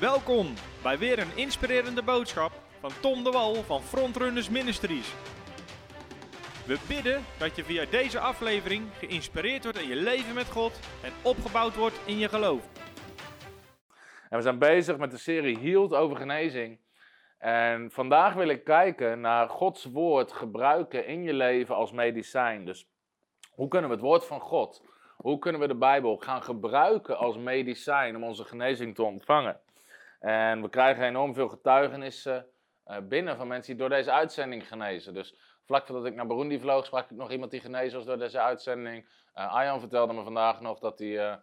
Welkom bij weer een inspirerende boodschap van Tom de Wal van Frontrunners Ministries. We bidden dat je via deze aflevering geïnspireerd wordt in je leven met God en opgebouwd wordt in je geloof. En we zijn bezig met de serie Healed over genezing. En vandaag wil ik kijken naar Gods woord gebruiken in je leven als medicijn. Dus hoe kunnen we het woord van God, hoe kunnen we de Bijbel gaan gebruiken als medicijn om onze genezing te ontvangen? En we krijgen enorm veel getuigenissen uh, binnen van mensen die door deze uitzending genezen. Dus vlak voordat ik naar Burundi vloog, sprak ik nog iemand die genezen was door deze uitzending. Uh, Arjan vertelde me vandaag nog dat hij uh,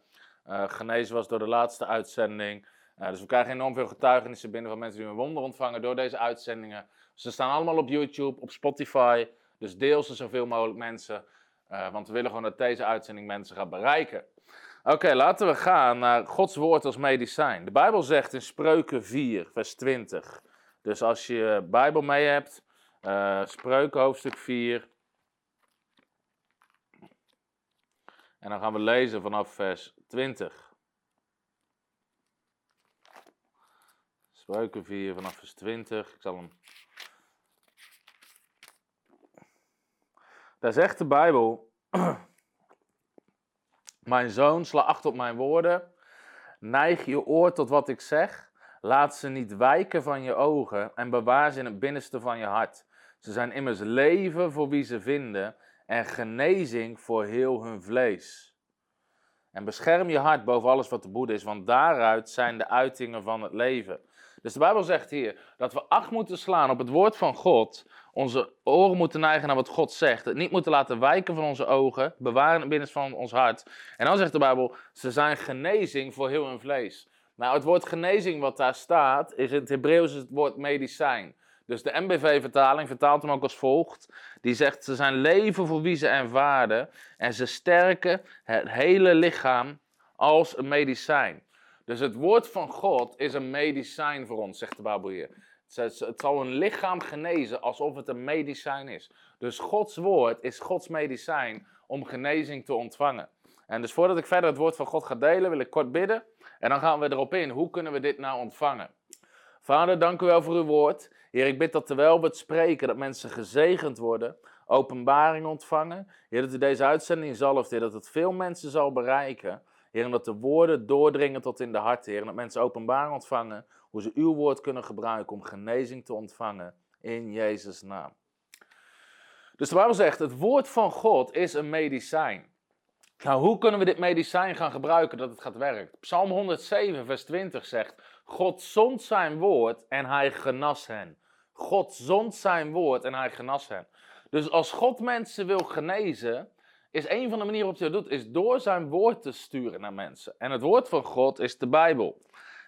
genezen was door de laatste uitzending. dus we krijgen enorm veel getuigenissen binnen van mensen die een wonder ontvangen door deze uitzendingen. Ze staan allemaal op YouTube, op Spotify. Dus deel ze zoveel mogelijk mensen. want we willen gewoon dat deze uitzending mensen gaat bereiken. Oké, laten we gaan naar Gods woord als medicijn. De Bijbel zegt in Spreuken 4, vers 20. Dus als je Bijbel mee hebt, uh, Spreuken hoofdstuk 4. En dan gaan we lezen vanaf vers 20. Spreuken 4 vanaf vers 20. Ik zal hem. Daar zegt de Bijbel. Mijn zoon, sla acht op mijn woorden. Neig je oor tot wat ik zeg. Laat ze niet wijken van je ogen en bewaar ze in het binnenste van je hart. Ze zijn immers leven voor wie ze vinden en genezing voor heel hun vlees. En bescherm je hart boven alles wat te boede is, want daaruit zijn de uitingen van het leven. Dus de Bijbel zegt hier dat we acht moeten slaan op het woord van God, onze oren moeten neigen naar wat God zegt, het niet moeten laten wijken van onze ogen, bewaren het binnen van ons hart. En dan zegt de Bijbel, ze zijn genezing voor heel hun vlees. Nou, het woord genezing wat daar staat, is in het Hebreeuws het woord medicijn. Dus de MBV-vertaling vertaalt hem ook als volgt. Die zegt, ze zijn leven voor wie ze ervaren en ze sterken het hele lichaam als een medicijn. Dus het woord van God is een medicijn voor ons, zegt de Bijbel. Het zal een lichaam genezen alsof het een medicijn is. Dus Gods woord is Gods medicijn om genezing te ontvangen. En dus voordat ik verder het woord van God ga delen, wil ik kort bidden. En dan gaan we erop in. Hoe kunnen we dit nou ontvangen? Vader, dank u wel voor uw woord. Heer, ik bid dat terwijl we het spreken, dat mensen gezegend worden, openbaring ontvangen. Heer, dat u deze uitzending zalft, Heer, dat het veel mensen zal bereiken. Heer, dat de woorden doordringen tot in de hart, Heer. Dat mensen openbaring ontvangen, hoe ze uw woord kunnen gebruiken om genezing te ontvangen. In Jezus' naam. Dus de Bijbel zegt, het woord van God is een medicijn. Nou, hoe kunnen we dit medicijn gaan gebruiken dat het gaat werken? Psalm 107, vers 20 zegt: God zond zijn woord en hij genas hen. God zond zijn woord en hij genas hen. Dus als God mensen wil genezen, is een van de manieren waarop hij dat doet, is door zijn woord te sturen naar mensen. En het woord van God is de Bijbel.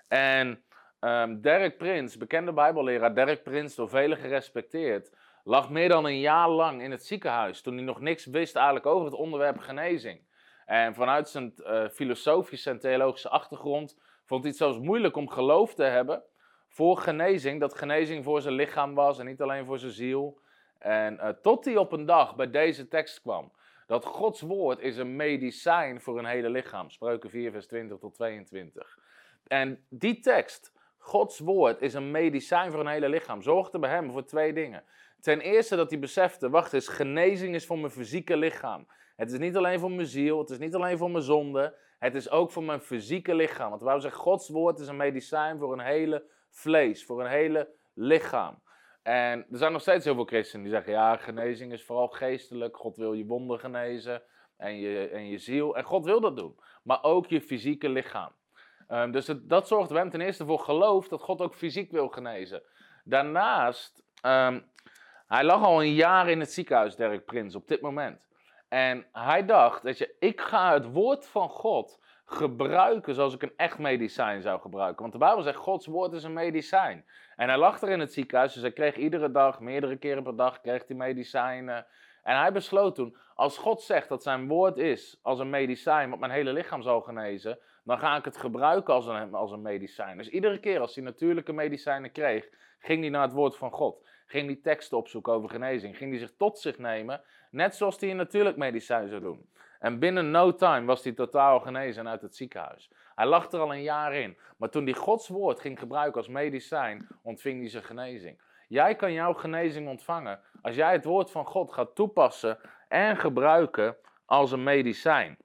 En um, Derek Prins, bekende Bijbelleraar Derek Prins, door velen gerespecteerd, lag meer dan een jaar lang in het ziekenhuis toen hij nog niks wist eigenlijk over het onderwerp genezing. En vanuit zijn uh, filosofische en theologische achtergrond vond hij het zelfs moeilijk om geloof te hebben voor genezing. Dat genezing voor zijn lichaam was en niet alleen voor zijn ziel. En uh, tot hij op een dag bij deze tekst kwam. Dat Gods woord is een medicijn voor een hele lichaam. Spreuken 4, vers 20 tot 22. En die tekst, Gods woord is een medicijn voor een hele lichaam, zorgde bij hem voor twee dingen. Ten eerste dat hij besefte, wacht eens, genezing is voor mijn fysieke lichaam. Het is niet alleen voor mijn ziel, het is niet alleen voor mijn zonde, het is ook voor mijn fysieke lichaam. Want wij zeggen, Gods woord is een medicijn voor een hele vlees, voor een hele lichaam. En er zijn nog steeds heel veel christenen die zeggen, ja, genezing is vooral geestelijk. God wil je wonden genezen en je, en je ziel. En God wil dat doen, maar ook je fysieke lichaam. Um, dus dat zorgt hem ten eerste voor geloof dat God ook fysiek wil genezen. Daarnaast, um, hij lag al een jaar in het ziekenhuis, Dirk Prins, op dit moment. En hij dacht, weet je, ik ga het woord van God gebruiken zoals ik een echt medicijn zou gebruiken. Want de Bijbel zegt, Gods woord is een medicijn. En hij lag er in het ziekenhuis, dus hij kreeg iedere dag, meerdere keren per dag, kreeg hij medicijnen. En hij besloot toen, als God zegt dat zijn woord is als een medicijn wat mijn hele lichaam zal genezen, dan ga ik het gebruiken als een, als een medicijn. Dus iedere keer als hij natuurlijke medicijnen kreeg, ging hij naar het woord van God. Ging hij teksten opzoeken over genezing. Ging hij zich tot zich nemen, net zoals hij een natuurlijk medicijn zou doen. En binnen no time was hij totaal genezen uit het ziekenhuis. Hij lag er al een jaar in. Maar toen hij Gods woord ging gebruiken als medicijn, ontving hij zijn genezing. Jij kan jouw genezing ontvangen als jij het woord van God gaat toepassen en gebruiken als een medicijn.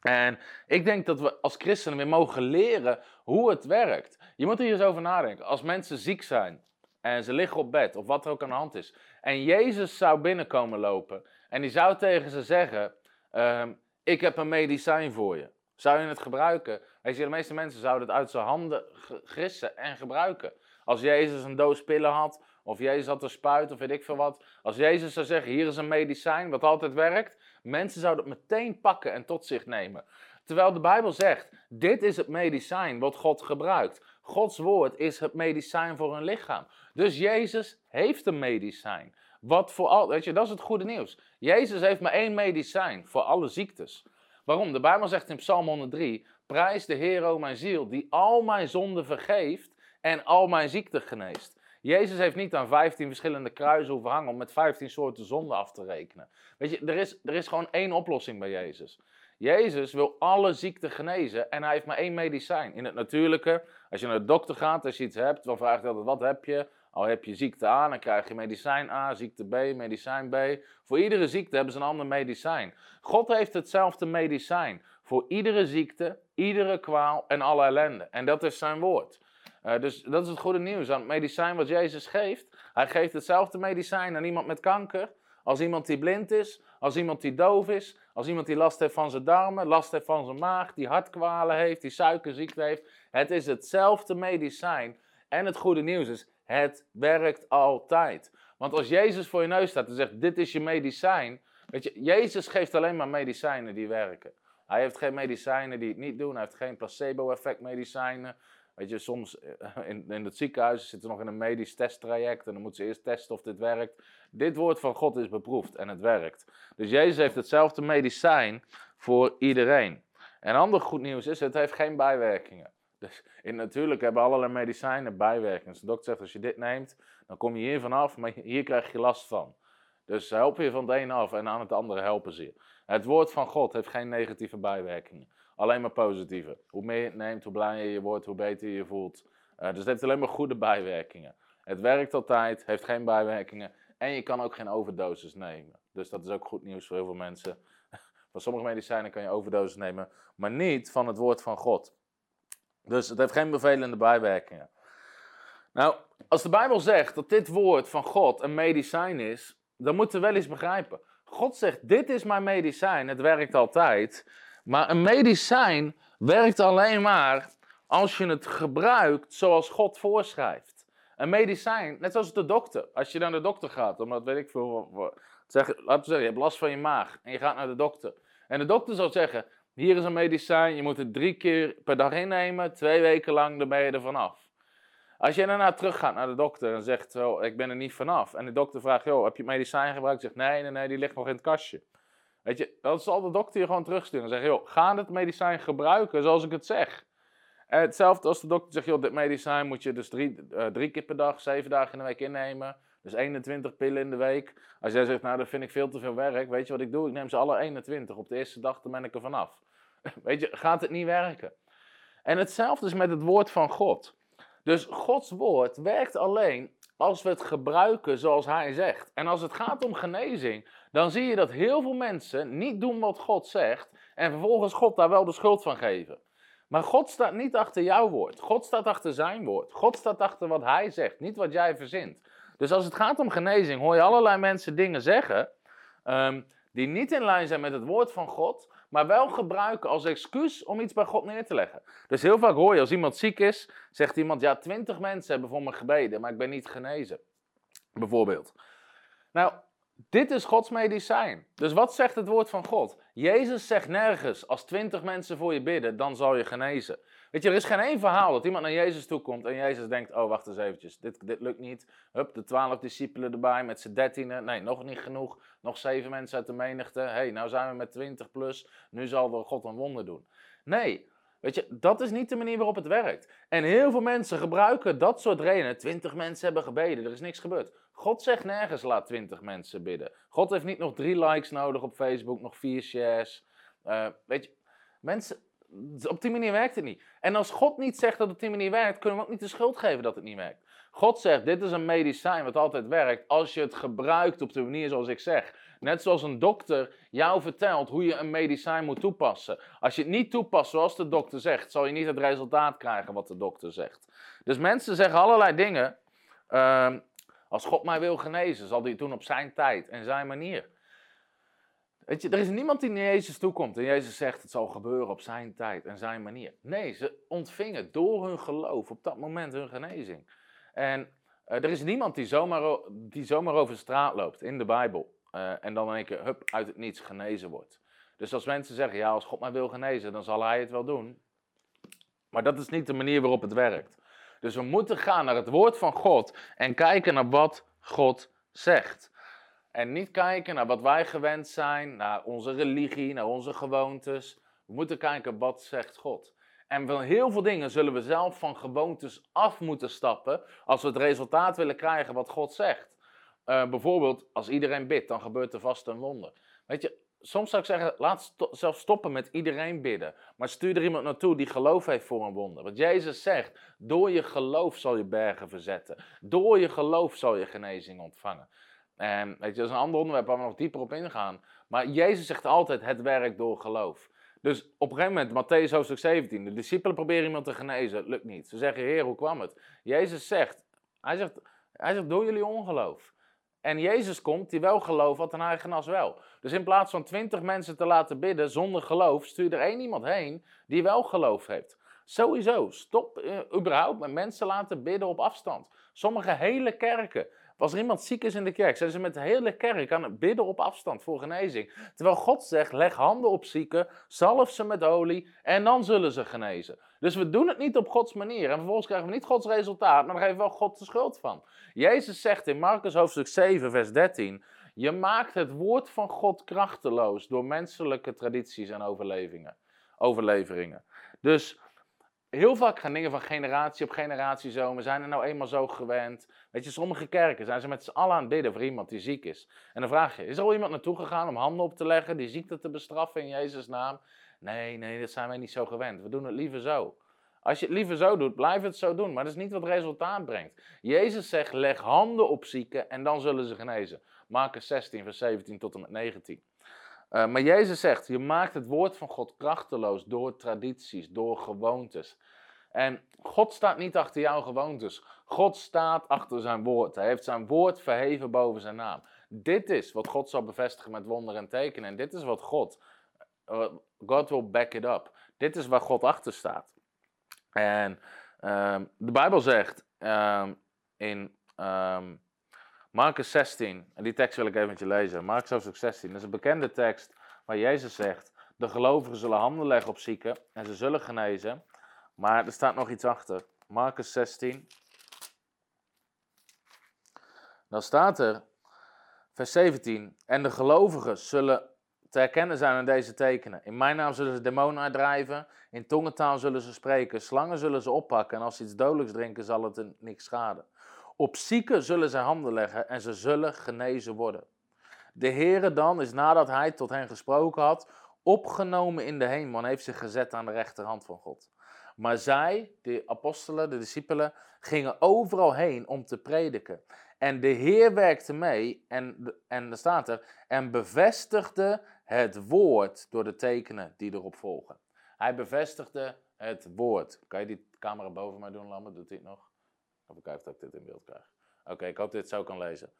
En ik denk dat we als christenen weer mogen leren hoe het werkt. Je moet er eens over nadenken. Als mensen ziek zijn en ze liggen op bed of wat er ook aan de hand is. En Jezus zou binnenkomen lopen en die zou tegen ze zeggen: ehm, Ik heb een medicijn voor je. Zou je het gebruiken? Weet de meeste mensen zouden het uit zijn handen grissen en gebruiken. Als Jezus een doos pillen had, of Jezus had een spuit, of weet ik veel wat. Als Jezus zou zeggen, hier is een medicijn wat altijd werkt. Mensen zouden het meteen pakken en tot zich nemen. Terwijl de Bijbel zegt, dit is het medicijn wat God gebruikt. Gods woord is het medicijn voor een lichaam. Dus Jezus heeft een medicijn. Wat voor al, weet je, dat is het goede nieuws. Jezus heeft maar één medicijn voor alle ziektes. Waarom? De Bijbel zegt in Psalm 103: Prijs de Heer, o mijn ziel, die al mijn zonden vergeeft en al mijn ziekte geneest. Jezus heeft niet aan 15 verschillende kruisen hoeven hangen om met 15 soorten zonden af te rekenen. Weet je, er is, er is gewoon één oplossing bij Jezus. Jezus wil alle ziekten genezen en hij heeft maar één medicijn. In het natuurlijke, als je naar de dokter gaat, als je iets hebt, dan vraagt hij altijd, wat heb je? Al heb je ziekte A, dan krijg je medicijn A, ziekte B, medicijn B. Voor iedere ziekte hebben ze een ander medicijn. God heeft hetzelfde medicijn voor iedere ziekte, iedere kwaal en alle ellende. En dat is zijn woord. Uh, dus dat is het goede nieuws aan het medicijn wat Jezus geeft. Hij geeft hetzelfde medicijn aan iemand met kanker, als iemand die blind is, als iemand die doof is, als iemand die last heeft van zijn darmen, last heeft van zijn maag, die hartkwalen heeft, die suikerziekte heeft. Het is hetzelfde medicijn. En het goede nieuws is, het werkt altijd. Want als Jezus voor je neus staat en zegt: Dit is je medicijn. Weet je, Jezus geeft alleen maar medicijnen die werken. Hij heeft geen medicijnen die het niet doen. Hij heeft geen placebo-effect medicijnen. Weet je, soms eh, in, in het ziekenhuis zitten nog in een medisch testtraject en dan moeten ze eerst testen of dit werkt. Dit woord van God is beproefd en het werkt. Dus Jezus heeft hetzelfde medicijn voor iedereen. En ander goed nieuws is, het heeft geen bijwerkingen. Dus in, natuurlijk hebben allerlei medicijnen bijwerkingen. De dokter zegt, als je dit neemt, dan kom je hier vanaf, maar hier krijg je last van. Dus help je van het ene af en aan het andere helpen ze je. Het woord van God heeft geen negatieve bijwerkingen. Alleen maar positieve. Hoe meer je het neemt, hoe blijer je wordt, hoe beter je je voelt. Uh, dus het heeft alleen maar goede bijwerkingen. Het werkt altijd, heeft geen bijwerkingen. En je kan ook geen overdoses nemen. Dus dat is ook goed nieuws voor heel veel mensen. Van sommige medicijnen kan je overdoses nemen, maar niet van het woord van God. Dus het heeft geen bevelende bijwerkingen. Nou, als de Bijbel zegt dat dit woord van God een medicijn is, dan moeten we wel eens begrijpen. God zegt: Dit is mijn medicijn, het werkt altijd. Maar een medicijn werkt alleen maar als je het gebruikt zoals God voorschrijft. Een medicijn, net zoals de dokter. Als je naar de dokter gaat, omdat weet ik veel. Zeg, laten we zeggen, je hebt last van je maag en je gaat naar de dokter. En de dokter zal zeggen: hier is een medicijn, je moet het drie keer per dag innemen, twee weken lang, dan ben je er vanaf. Als je daarna teruggaat naar de dokter en zegt, ik ben er niet vanaf. En de dokter vraagt, joh, heb je medicijn gebruikt? Zegt, nee, nee, nee, die ligt nog in het kastje. Weet je, dan zal de dokter je gewoon terugsturen en zeggen, ga het medicijn gebruiken zoals ik het zeg. Hetzelfde als de dokter zegt, joh, dit medicijn moet je dus drie, uh, drie keer per dag, zeven dagen in de week innemen. Dus 21 pillen in de week. Als jij zegt, nou, dat vind ik veel te veel werk. Weet je wat ik doe? Ik neem ze alle 21. Op de eerste dag, dan ben ik er vanaf. Weet je, gaat het niet werken. En hetzelfde is met het woord van God. Dus Gods woord werkt alleen als we het gebruiken zoals Hij zegt. En als het gaat om genezing, dan zie je dat heel veel mensen niet doen wat God zegt en vervolgens God daar wel de schuld van geven. Maar God staat niet achter jouw woord. God staat achter zijn woord. God staat achter wat Hij zegt, niet wat jij verzint. Dus als het gaat om genezing, hoor je allerlei mensen dingen zeggen ehm, die niet in lijn zijn met het woord van God, maar wel gebruiken als excuus om iets bij God neer te leggen. Dus heel vaak hoor je als iemand ziek is, zegt iemand, ja, twintig mensen hebben voor me gebeden, maar ik ben niet genezen. Bijvoorbeeld. Nou, dit is Gods medicijn. Dus wat zegt het woord van God? Jezus zegt nergens, als twintig mensen voor je bidden, dan zal je genezen. Weet je, er is geen één verhaal dat iemand naar Jezus toe komt en Jezus denkt, oh wacht eens eventjes, dit, dit lukt niet. Hup, de twaalf discipelen erbij met z'n dertienen. Nee, nog niet genoeg. Nog zeven mensen uit de menigte. Hé, hey, nou zijn we met twintig plus, nu zal God een wonder doen. Nee, Weet je, dat is niet de manier waarop het werkt. En heel veel mensen gebruiken dat soort redenen. Twintig mensen hebben gebeden, er is niks gebeurd. God zegt nergens laat twintig mensen bidden. God heeft niet nog drie likes nodig op Facebook, nog vier shares. Uh, weet je, mensen, op die manier werkt het niet. En als God niet zegt dat het op die manier werkt, kunnen we ook niet de schuld geven dat het niet werkt. God zegt, dit is een medicijn wat altijd werkt als je het gebruikt op de manier zoals ik zeg. Net zoals een dokter jou vertelt hoe je een medicijn moet toepassen. Als je het niet toepast zoals de dokter zegt, zal je niet het resultaat krijgen wat de dokter zegt. Dus mensen zeggen allerlei dingen. Uh, als God mij wil genezen, zal hij het doen op zijn tijd en zijn manier. Weet je, er is niemand die naar Jezus toekomt en Jezus zegt het zal gebeuren op zijn tijd en zijn manier. Nee, ze ontvingen door hun geloof op dat moment hun genezing. En uh, er is niemand die zomaar, die zomaar over straat loopt in de Bijbel uh, en dan in één keer hup, uit het niets genezen wordt. Dus als mensen zeggen, ja, als God mij wil genezen, dan zal hij het wel doen. Maar dat is niet de manier waarop het werkt. Dus we moeten gaan naar het woord van God en kijken naar wat God zegt. En niet kijken naar wat wij gewend zijn, naar onze religie, naar onze gewoontes. We moeten kijken wat zegt God. En van heel veel dingen zullen we zelf van gewoontes af moeten stappen als we het resultaat willen krijgen wat God zegt. Uh, bijvoorbeeld, als iedereen bidt, dan gebeurt er vast een wonder. Weet je, soms zou ik zeggen, laat sto zelf stoppen met iedereen bidden. Maar stuur er iemand naartoe die geloof heeft voor een wonder. Want Jezus zegt, door je geloof zal je bergen verzetten. Door je geloof zal je genezing ontvangen. En weet je, dat is een ander onderwerp waar we nog dieper op ingaan. Maar Jezus zegt altijd, het werkt door geloof. Dus op een gegeven moment, Matthäus hoofdstuk 17, de discipelen proberen iemand te genezen, lukt niet. Ze zeggen, Heer, hoe kwam het? Jezus zegt, hij zegt, hij zegt door jullie ongeloof. En Jezus komt die wel geloof had en hij genas wel. Dus in plaats van twintig mensen te laten bidden zonder geloof, stuur er één iemand heen die wel geloof heeft. Sowieso, stop uh, überhaupt met mensen laten bidden op afstand. Sommige hele kerken als er iemand ziek is in de kerk, zijn ze met de hele kerk aan het bidden op afstand voor genezing. Terwijl God zegt, leg handen op zieken, zalf ze met olie en dan zullen ze genezen. Dus we doen het niet op Gods manier en vervolgens krijgen we niet Gods resultaat, maar daar geven we wel God de schuld van. Jezus zegt in Marcus hoofdstuk 7 vers 13, je maakt het woord van God krachteloos door menselijke tradities en overlevingen. overleveringen. Dus heel vaak gaan dingen van generatie op generatie zo. We zijn er nou eenmaal zo gewend. Weet je, sommige kerken zijn ze met z'n allen aan het bidden voor iemand die ziek is. En dan vraag je, is er al iemand naartoe gegaan om handen op te leggen, die ziekte te bestraffen in Jezus' naam? Nee, nee, dat zijn wij niet zo gewend. We doen het liever zo. Als je het liever zo doet, blijf het zo doen. Maar dat is niet wat resultaat brengt. Jezus zegt, leg handen op zieken en dan zullen ze genezen. Marcus 16, vers 17 tot en met 19. Uh, maar Jezus zegt, je maakt het woord van God krachteloos door tradities, door gewoontes. En God staat niet achter jouw gewoontes. God staat achter zijn woord. Hij heeft zijn woord verheven boven zijn naam. Dit is wat God zal bevestigen met wonderen en tekenen. En dit is wat God, uh, God will back it up. Dit is waar God achter staat. En um, de Bijbel zegt um, in um, Marcus 16, en die tekst wil ik even met je lezen. Marcus hoofdstuk 16, dat is een bekende tekst waar Jezus zegt: De gelovigen zullen handen leggen op zieken en ze zullen genezen. Maar er staat nog iets achter. Marcus 16. Dan staat er, vers 17: En de gelovigen zullen te herkennen zijn aan deze tekenen. In mijn naam zullen ze demonen uitdrijven, in tongentaal zullen ze spreken, slangen zullen ze oppakken en als ze iets dodelijks drinken zal het niks schaden. Op zieken zullen ze handen leggen en ze zullen genezen worden. De Heere dan is nadat hij tot hen gesproken had, opgenomen in de hemel en heeft zich gezet aan de rechterhand van God. Maar zij, de apostelen, de discipelen, gingen overal heen om te prediken. En de Heer werkte mee, en, en er staat er, en bevestigde het woord door de tekenen die erop volgen. Hij bevestigde het woord. Kan je die camera boven mij doen, Lambert? Doet het nog? Of ik dat ik dit in beeld krijg. Oké, ik hoop dat dit zo kan lezen.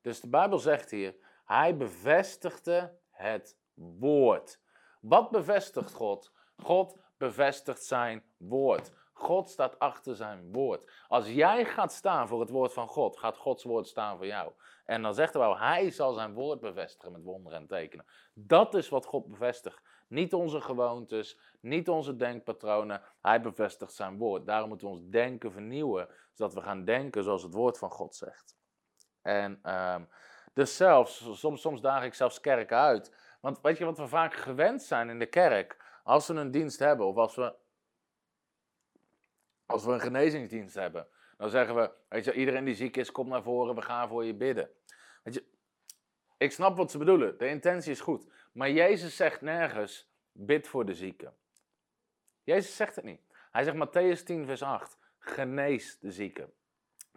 Dus de Bijbel zegt hier, hij bevestigde het woord. Wat bevestigt God? God bevestigt zijn woord. God staat achter zijn woord. Als jij gaat staan voor het woord van God, gaat Gods woord staan voor jou. En dan zegt hij wel, hij zal zijn woord bevestigen met wonderen en tekenen. Dat is wat God bevestigt. Niet onze gewoontes, niet onze denkpatronen. Hij bevestigt zijn woord. Daarom moeten we ons denken vernieuwen, zodat we gaan denken zoals het woord van God zegt. En uh, dus zelfs, soms, soms daag ik zelfs kerken uit. Want weet je wat we vaak gewend zijn in de kerk? Als we een dienst hebben of als we, als we een genezingsdienst hebben, dan zeggen we, weet je, iedereen die ziek is, kom naar voren, we gaan voor je bidden. Weet je, ik snap wat ze bedoelen, de intentie is goed. Maar Jezus zegt nergens, bid voor de zieken. Jezus zegt het niet. Hij zegt Matthäus 10, vers 8, genees de zieken.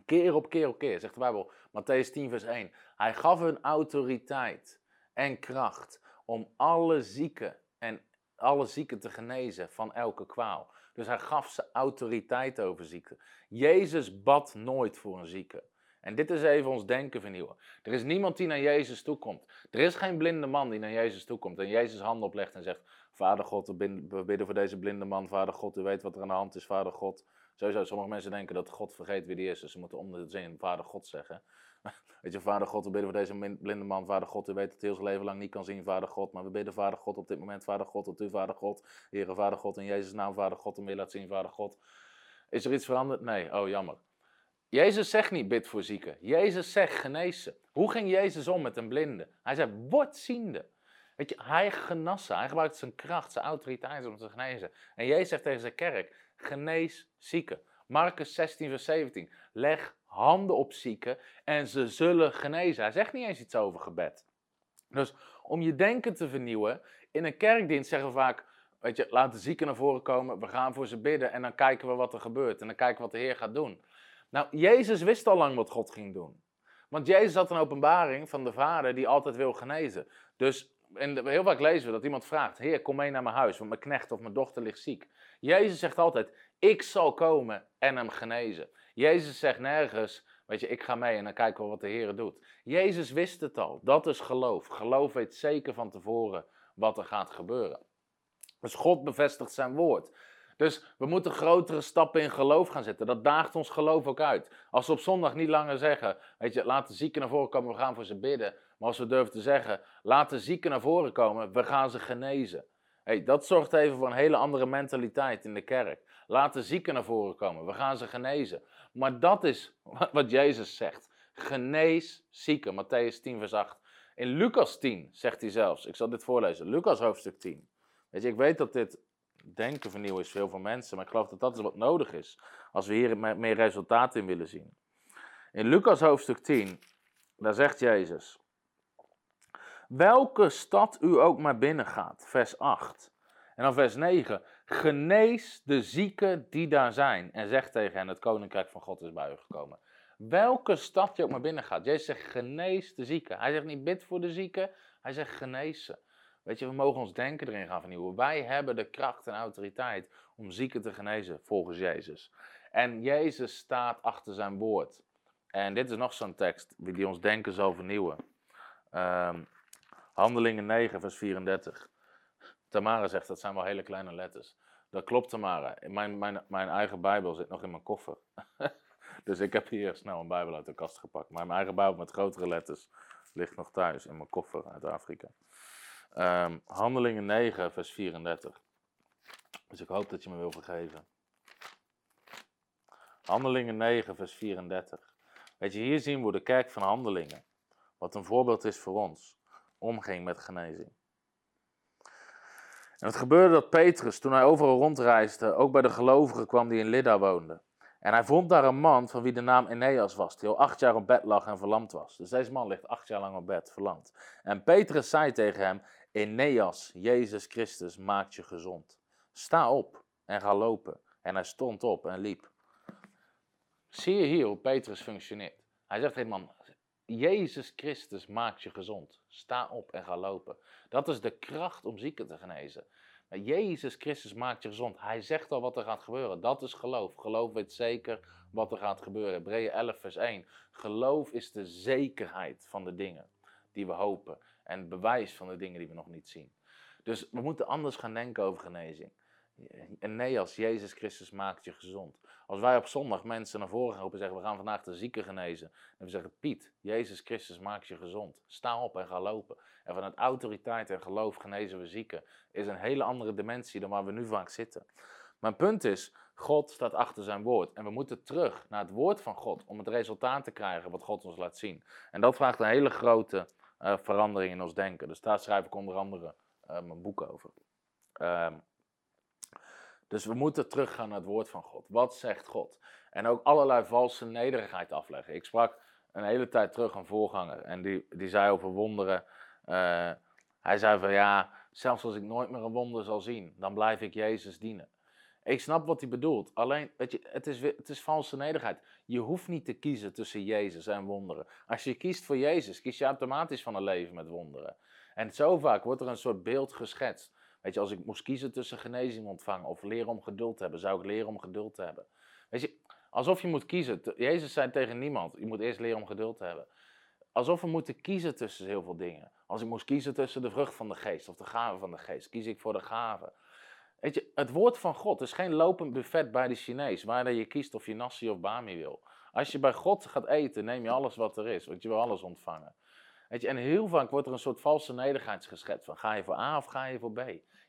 Keer op keer op keer, zegt de Bijbel, Matthäus 10, vers 1. Hij gaf hun autoriteit en kracht om alle zieken en alle zieken te genezen van elke kwaal. Dus hij gaf ze autoriteit over ziekte. Jezus bad nooit voor een zieke. En dit is even ons denken vernieuwen. Er is niemand die naar Jezus toekomt. Er is geen blinde man die naar Jezus toekomt en Jezus handen oplegt en zegt: Vader God, we bidden voor deze blinde man. Vader God, u weet wat er aan de hand is. Vader God. Sowieso, sommige mensen denken dat God vergeet wie die is, dus ze moeten om de zin Vader God zeggen. Weet je, Vader God, we bidden voor deze blinde man. Vader God, u weet dat hij heel zijn leven lang niet kan zien, Vader God. Maar we bidden, Vader God, op dit moment, Vader God, dat u, Vader God, Heere, Vader God, in Jezus' naam, Vader God, hem weer laat zien, Vader God. Is er iets veranderd? Nee, oh jammer. Jezus zegt niet bid voor zieken. Jezus zegt genezen. Hoe ging Jezus om met een blinde? Hij zei, word ziende. Weet je, hij genassen. Hij gebruikt zijn kracht, zijn autoriteit om te genezen. En Jezus zegt tegen zijn kerk, genees zieken. Marcus 16, vers 17. Leg handen op zieken en ze zullen genezen. Hij zegt niet eens iets over gebed. Dus om je denken te vernieuwen, in een kerkdienst zeggen we vaak, weet je, laat de zieken naar voren komen, we gaan voor ze bidden en dan kijken we wat er gebeurt en dan kijken we wat de Heer gaat doen. Nou, Jezus wist al lang wat God ging doen. Want Jezus had een openbaring van de Vader die altijd wil genezen. Dus en heel vaak lezen we dat iemand vraagt: Heer, kom mee naar mijn huis, want mijn knecht of mijn dochter ligt ziek. Jezus zegt altijd: Ik zal komen en hem genezen. Jezus zegt nergens: Weet je, ik ga mee en dan kijken we wat de Heer doet. Jezus wist het al. Dat is geloof. Geloof weet zeker van tevoren wat er gaat gebeuren. Dus God bevestigt zijn woord. Dus we moeten grotere stappen in geloof gaan zetten. Dat daagt ons geloof ook uit. Als we op zondag niet langer zeggen, weet je, laat de zieken naar voren komen, we gaan voor ze bidden. Maar als we durven te zeggen, laat de zieken naar voren komen, we gaan ze genezen. Hey, dat zorgt even voor een hele andere mentaliteit in de kerk. Laat de zieken naar voren komen, we gaan ze genezen. Maar dat is wat Jezus zegt. Genees zieken, Matthäus 10 vers 8. In Lucas 10 zegt hij zelfs, ik zal dit voorlezen, Lucas hoofdstuk 10. Weet je, ik weet dat dit denken vernieuwen is voor veel mensen, maar ik geloof dat dat is wat nodig is als we hier meer resultaten in willen zien. In Lucas hoofdstuk 10, daar zegt Jezus, welke stad u ook maar binnengaat, vers 8. En dan vers 9, genees de zieken die daar zijn en zeg tegen hen, het koninkrijk van God is bij u gekomen. Welke stad je ook maar binnengaat, Jezus zegt genees de zieken. Hij zegt niet bid voor de zieken, hij zegt genees ze. Weet je, we mogen ons denken erin gaan vernieuwen. Wij hebben de kracht en autoriteit om zieken te genezen volgens Jezus. En Jezus staat achter zijn woord. En dit is nog zo'n tekst die ons denken zal vernieuwen. Um, Handelingen 9, vers 34. Tamara zegt dat zijn wel hele kleine letters. Dat klopt, Tamara. Mijn, mijn, mijn eigen Bijbel zit nog in mijn koffer. dus ik heb hier snel een Bijbel uit de kast gepakt. Maar mijn eigen Bijbel met grotere letters ligt nog thuis in mijn koffer uit Afrika. Um, Handelingen 9, vers 34. Dus ik hoop dat je me wil vergeven. Handelingen 9, vers 34. Weet je, hier zien we de kerk van Handelingen, wat een voorbeeld is voor ons, omging met genezing. En het gebeurde dat Petrus, toen hij overal rondreisde, ook bij de gelovigen kwam die in Lydda woonden. En hij vond daar een man van wie de naam Eneas was, die al acht jaar op bed lag en verlamd was. Dus deze man ligt acht jaar lang op bed, verlamd. En Petrus zei tegen hem, Eneas, Jezus Christus, maakt je gezond. Sta op en ga lopen. En hij stond op en liep. Zie je hier hoe Petrus functioneert? Hij zegt tegen man, Jezus Christus maakt je gezond. Sta op en ga lopen. Dat is de kracht om zieken te genezen. Jezus Christus maakt je gezond. Hij zegt al wat er gaat gebeuren. Dat is geloof. Geloof weet zeker wat er gaat gebeuren. Hebreeën 11 vers 1. Geloof is de zekerheid van de dingen die we hopen. En bewijs van de dingen die we nog niet zien. Dus we moeten anders gaan denken over genezing. En nee, als Jezus Christus maakt je gezond. Als wij op zondag mensen naar voren gaan roepen en zeggen: We gaan vandaag de zieken genezen. En we zeggen: Piet, Jezus Christus maakt je gezond. Sta op en ga lopen. En vanuit autoriteit en geloof genezen we zieken. Is een hele andere dimensie dan waar we nu vaak zitten. Mijn punt is: God staat achter zijn woord. En we moeten terug naar het woord van God om het resultaat te krijgen wat God ons laat zien. En dat vraagt een hele grote uh, verandering in ons denken. Dus daar schrijf ik onder andere uh, mijn boek over. Uh, Dus we moeten teruggaan naar het woord van God. Wat zegt God? En ook allerlei valse nederigheid afleggen. Ik sprak een hele tijd terug een voorganger en die, die zei over wonderen. eh, hij zei van ja, zelfs als ik nooit meer een wonder zal zien, dan blijf ik Jezus dienen. Ik snap wat hij bedoelt. Alleen, weet je, het is, het is valse nederigheid. Je hoeft niet te kiezen tussen Jezus en wonderen. Als je kiest voor Jezus, kies je automatisch van een leven met wonderen. En zo vaak wordt er een soort beeld geschetst. Weet je, als ik moest kiezen tussen genezing ontvangen of leren om geduld te hebben, zou ik leren om geduld te hebben. Weet je, alsof je moet kiezen. Jezus zei tegen niemand, je moet eerst leren om geduld te hebben. Alsof we moeten kiezen tussen heel veel dingen. Als ik moest kiezen tussen de vrucht van de geest of de gave van de geest, kies ik voor de gave. Weet je, het woord van God is geen lopend buffet bij de Chinees, waar je kiest of je nasi of bami wil. Als je bij God gaat eten, neem je alles wat er is, want je wil alles ontvangen. Weet je, en heel vaak wordt er een soort valse nederigheid geschetst van ga je voor A of ga je voor B.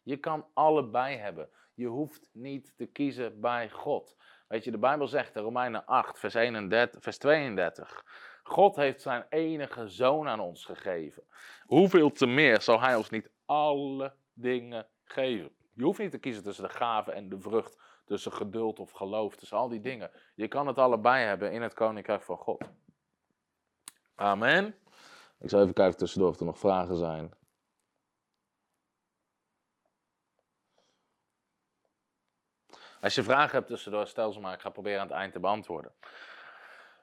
Je kan allebei hebben. Je hoeft niet te kiezen bij God. Weet je, de Bijbel zegt in Romeinen 8, vers, 31, vers 32. God heeft zijn enige zoon aan ons gegeven. Hoeveel te meer zal hij ons niet alle dingen geven? Je hoeft niet te kiezen tussen de gave en de vrucht, tussen geduld of geloof, tussen al die dingen. Je kan het allebei hebben in het koninkrijk van God. Amen. Ik zal even kijken tussendoor of er nog vragen zijn. Als je vragen hebt tussendoor, stel ze maar. Ik ga proberen aan het eind te beantwoorden.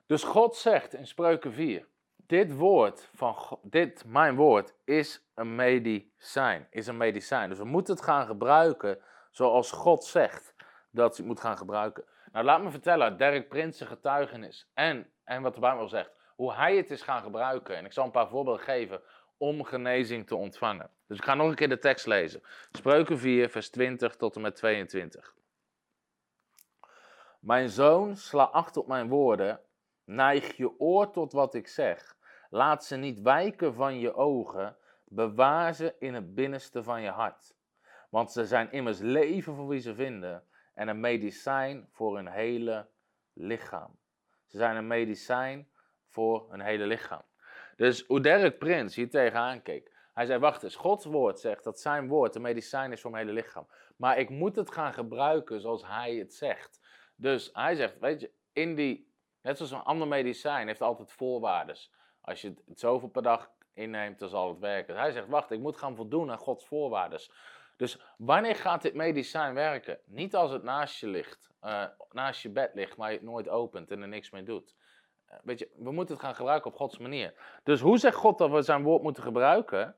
Dus God zegt in Spreuken 4: Dit woord van dit, mijn woord, is een medicijn. Is een medicijn. Dus we moeten het gaan gebruiken zoals God zegt dat je het moet gaan gebruiken. Nou, laat me vertellen Dirk Prins' getuigenis en, en wat de Bijbel zegt, hoe hij het is gaan gebruiken. En ik zal een paar voorbeelden geven om genezing te ontvangen. Dus ik ga nog een keer de tekst lezen. Spreuken 4, vers 20 tot en met 22. Mijn zoon, sla acht op mijn woorden, neig je oor tot wat ik zeg. Laat ze niet wijken van je ogen, bewaar ze in het binnenste van je hart. Want ze zijn immers leven voor wie ze vinden en een medicijn voor hun hele lichaam. Ze zijn een medicijn voor hun hele lichaam. Dus hoe Derek Prins hier tegenaan keek, hij zei, wacht eens, Gods woord zegt dat zijn woord een medicijn is voor mijn hele lichaam. Maar ik moet het gaan gebruiken zoals hij het zegt. Dus hij zegt, weet je, in die, net zoals een ander medicijn, heeft altijd voorwaardes. Als je het zoveel per dag inneemt, dan zal het werken. Hij zegt, wacht, ik moet gaan voldoen aan Gods voorwaardes. Dus wanneer gaat dit medicijn werken? Niet als het naast je ligt, eh, naast je bed ligt, maar je het nooit opent en er niks mee doet. Eh, weet je, we moeten het gaan gebruiken op Gods manier. Dus hoe zegt God dat we zijn woord moeten gebruiken?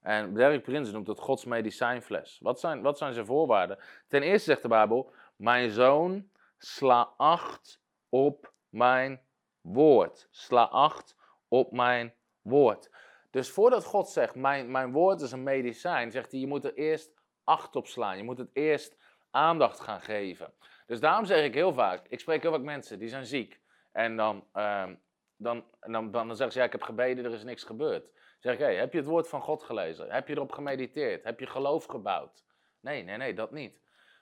En Derek Prins noemt het Gods medicijnfles. Wat zijn, wat zijn zijn voorwaarden? Ten eerste zegt de Bijbel, mijn zoon, sla acht op mijn woord. Sla acht op mijn woord. Dus voordat God zegt, mijn, mijn woord is een medicijn, zegt hij, je moet er eerst acht op slaan. Je moet het eerst aandacht gaan geven. Dus daarom zeg ik heel vaak, ik spreek heel vaak mensen, die zijn ziek. En dan, ehm, dan, dan, dan, zeggen ze, ja, ik heb gebeden, er is niks gebeurd. Dan zeg ik, hey, heb je het woord van God gelezen? Heb je erop gemediteerd? Heb je geloof gebouwd? Nee, nee, nee, dat niet.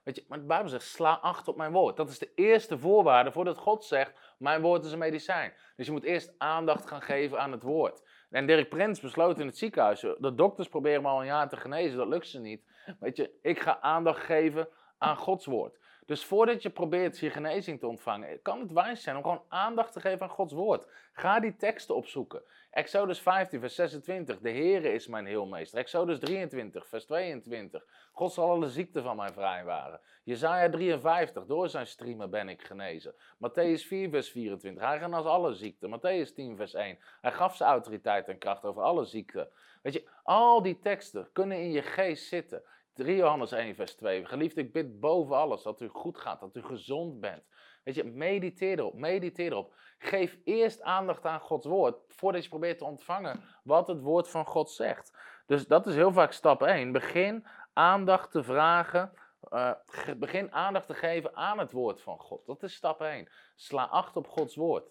Weet je, maar de Bijbel zegt, sla acht op mijn woord. Dat is de eerste voorwaarde voordat God zegt, mijn woord is een medicijn. Dus je moet eerst aandacht gaan geven aan het woord. En Dirk Prins besloot in het ziekenhuis, de dokters proberen me al een jaar te genezen, dat lukt ze niet. Weet je, ik ga aandacht geven aan Gods woord. Dus voordat je probeert je genezing te ontvangen, kan het wijs zijn om gewoon aandacht te geven aan Gods woord. Ga die teksten opzoeken. Exodus 15, vers 26, de Heere is mijn heelmeester. Exodus 23, vers 22, God zal alle ziekten van mij vrijwaren. Jezaja 53, door zijn striemen ben ik genezen. Matthäus 4, vers 24, hij genas alle ziekten. Matthäus 10, vers 1, hij gaf zijn autoriteit en kracht over alle ziekten. Weet je, al die teksten kunnen in je geest zitten. 3 Johannes 1, vers 2. Geliefd, ik bid boven alles dat u goed gaat, dat u gezond bent. Weet je, mediteer erop, mediteer erop. Geef eerst aandacht aan Gods woord, voordat je probeert te ontvangen wat het woord van God zegt. Dus dat is heel vaak stap 1. Begin aandacht te vragen, uh, begin aandacht te geven aan het woord van God. Dat is stap 1. Sla acht op Gods woord.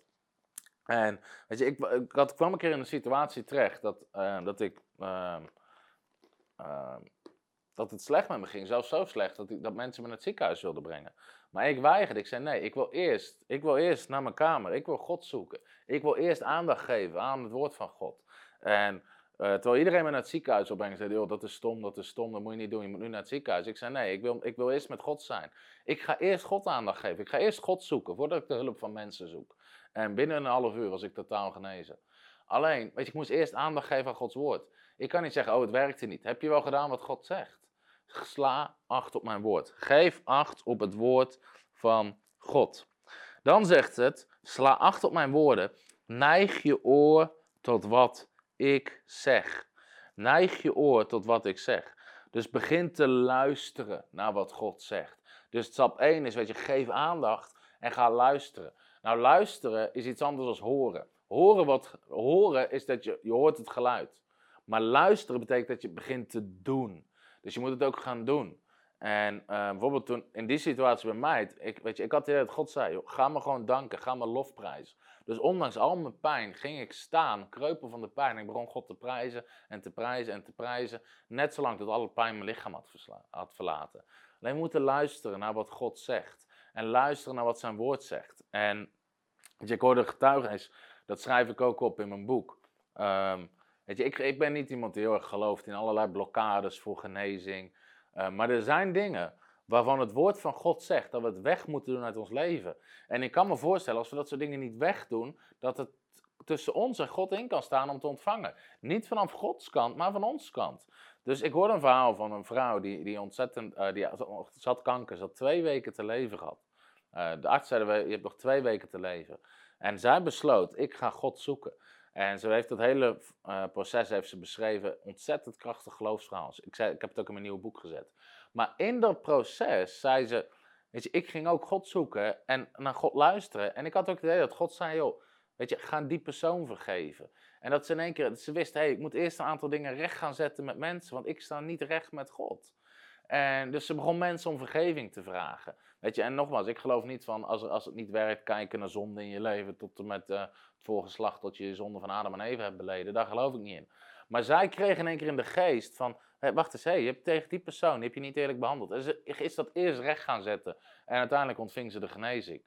En weet je, ik, ik had, kwam een keer in een situatie terecht dat, uh, dat ik... Uh, dat het slecht met me ging. Zelfs zo slecht dat, dat mensen me naar het ziekenhuis wilden brengen. Maar ik weigerde. Ik zei nee, ik wil, eerst, ik wil eerst naar mijn kamer. Ik wil God zoeken. Ik wil eerst aandacht geven aan het woord van God. En Eh, terwijl iedereen me naar het ziekenhuis opbrengt en zei, joh, dat is stom, dat is stom, dat moet je niet doen, je moet nu naar het ziekenhuis. Ik zei, nee, ik wil, ik wil eerst met God zijn. Ik ga eerst God aandacht geven, ik ga eerst God zoeken, voordat ik de hulp van mensen zoek. En binnen een half uur was ik totaal genezen. Alleen, weet je, ik moest eerst aandacht geven aan Gods woord. Ik kan niet zeggen, oh, het werkte niet. Heb je wel gedaan wat God zegt? Sla acht op mijn woord. Geef acht op het woord van God. Dan zegt het, sla acht op mijn woorden. Neig je oor tot wat ik zeg. Neig je oor tot wat ik zeg. Dus begin te luisteren naar wat God zegt. Dus stap 1 is, weet je, geef aandacht en ga luisteren. Nou, luisteren is iets anders dan horen. Horen, wat, horen is dat je, je hoort het geluid. Maar luisteren betekent dat je begint te doen. Dus je moet het ook gaan doen. En uh, bijvoorbeeld toen, in die situatie bij mij, ik, weet je, ik had het dat God zei, ga me gewoon danken, ga me lofprijzen. Dus ondanks al mijn pijn ging ik staan, kreupel van de pijn. Ik begon God te prijzen en te prijzen en te prijzen. Net zolang tot alle pijn mijn lichaam had, verlaten. Alleen we moeten luisteren naar wat God zegt. En luisteren naar wat zijn woord zegt. En je, ik hoorde getuigenis, dat schrijf ik ook op in mijn boek. Um, ik, ik ben niet iemand die heel erg gelooft in allerlei blokkades voor genezing. Uh, maar er zijn dingen waarvan het woord van God zegt dat we het weg moeten doen uit ons leven. En ik kan me voorstellen, als we dat soort dingen niet wegdoen, dat het tussen ons en God in kan staan om te ontvangen. Niet vanaf Gods kant, maar van ons kant. Dus ik hoorde een verhaal van een vrouw die, die ontzettend, uh, die had kanker, ze had twee weken te leven gehad. Uh, de arts zei, je hebt nog twee weken te leven. En zij besloot, ik ga God zoeken. En ze heeft dat hele uh, proces heeft ze beschreven, ontzettend krachtig geloofsverhaal. Ik, zei, ik heb het ook in mijn nieuwe boek gezet. Maar in dat proces zei ze, weet je, ik ging ook God zoeken en naar God luisteren. En ik had ook het idee dat God zei, joh, weet je, ga die persoon vergeven. En dat ze in één keer, ze wist, hé, hey, ik moet eerst een aantal dingen recht gaan zetten met mensen, want ik sta niet recht met God. En dus ze begon mensen om vergeving te vragen. Weet je, en nogmaals, ik geloof niet van als, als het niet werkt, kijken naar zonde in je leven tot en met uh, het voorgeslacht tot je je zonde van Adam en Eva hebt beleden. Daar geloof ik niet in. Maar zij kregen in één keer in de geest van, wacht eens, hey, je hebt tegen die persoon, heb je niet eerlijk behandeld. En ze is dat eerst recht gaan zetten. En uiteindelijk ontving ze de genezing.